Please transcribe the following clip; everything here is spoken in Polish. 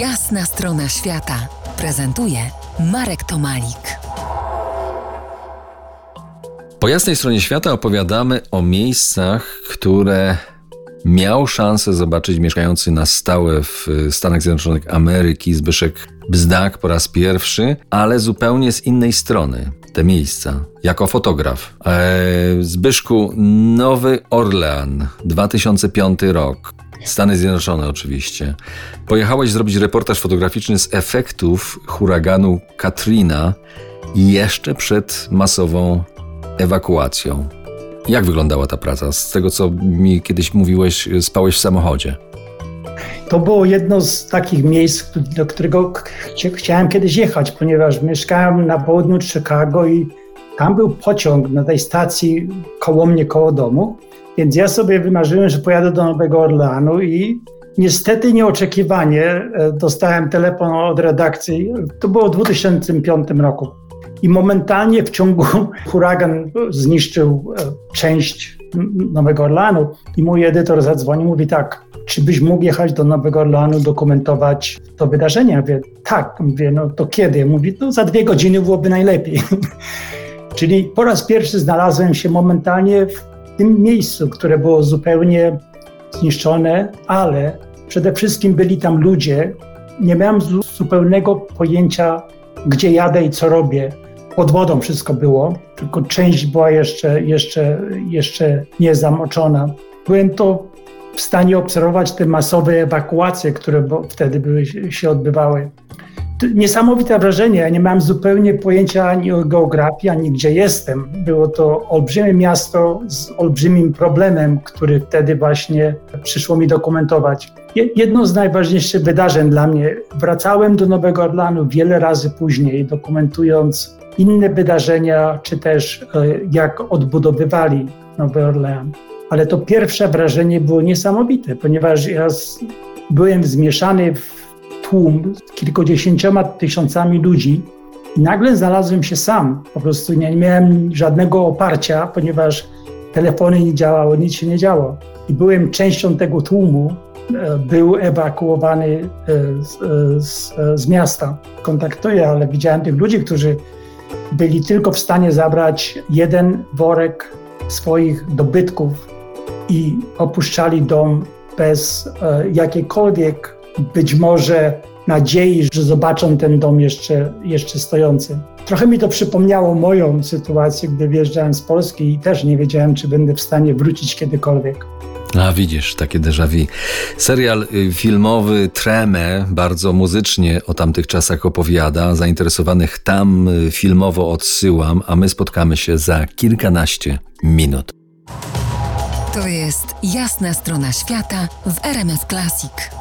Jasna strona świata prezentuje Marek Tomalik. Po jasnej stronie świata opowiadamy o miejscach, które miał szansę zobaczyć mieszkający na stałe w Stanach Zjednoczonych Ameryki Zbyszek Bzdak po raz pierwszy, ale zupełnie z innej strony te miejsca, jako fotograf. Eee, Zbyszku, Nowy Orlean, 2005 rok. Stany Zjednoczone oczywiście. Pojechałeś zrobić reportaż fotograficzny z efektów huraganu Katrina jeszcze przed masową ewakuacją. Jak wyglądała ta praca? Z tego, co mi kiedyś mówiłeś, spałeś w samochodzie. To było jedno z takich miejsc, do którego chciałem kiedyś jechać, ponieważ mieszkałem na południu Chicago i tam był pociąg na tej stacji koło mnie, koło domu. Więc ja sobie wymarzyłem, że pojadę do Nowego Orleanu i niestety nieoczekiwanie e, dostałem telefon od redakcji. To było w 2005 roku. I momentalnie w ciągu huragan zniszczył e, część Nowego Orleanu i mój edytor zadzwonił, mówi tak, czy byś mógł jechać do Nowego Orleanu, dokumentować to wydarzenie? Ja mówię, tak. Mówię, no to kiedy? Mówi, no za dwie godziny byłoby najlepiej. Czyli po raz pierwszy znalazłem się momentalnie w tym miejscu, które było zupełnie zniszczone, ale przede wszystkim byli tam ludzie. Nie miałem zupełnego pojęcia, gdzie jadę i co robię. Pod wodą wszystko było, tylko część była jeszcze, jeszcze, jeszcze nie zamoczona. Byłem to w stanie obserwować te masowe ewakuacje, które wtedy były, się odbywały niesamowite wrażenie. Ja nie miałem zupełnie pojęcia ani o geografii, ani gdzie jestem. Było to olbrzymie miasto z olbrzymim problemem, który wtedy właśnie przyszło mi dokumentować. Jedno z najważniejszych wydarzeń dla mnie. Wracałem do Nowego Orlanu wiele razy później, dokumentując inne wydarzenia, czy też e, jak odbudowywali Nowy Orlean. Ale to pierwsze wrażenie było niesamowite, ponieważ ja byłem zmieszany w tłum z kilkudziesięcioma tysiącami ludzi i nagle znalazłem się sam. Po prostu nie miałem żadnego oparcia, ponieważ telefony nie działały, nic się nie działo. I byłem częścią tego tłumu. E, był ewakuowany e, z, e, z, z miasta. Kontaktuję, ale widziałem tych ludzi, którzy byli tylko w stanie zabrać jeden worek swoich dobytków i opuszczali dom bez jakiejkolwiek być może nadziei, że zobaczą ten dom jeszcze, jeszcze stojący. Trochę mi to przypomniało moją sytuację, gdy wjeżdżałem z Polski i też nie wiedziałem, czy będę w stanie wrócić kiedykolwiek. A widzisz, takie déjà vu. Serial y, filmowy Tremę bardzo muzycznie o tamtych czasach opowiada. Zainteresowanych tam y, filmowo odsyłam, a my spotkamy się za kilkanaście minut. To jest jasna strona świata w RMS Classic.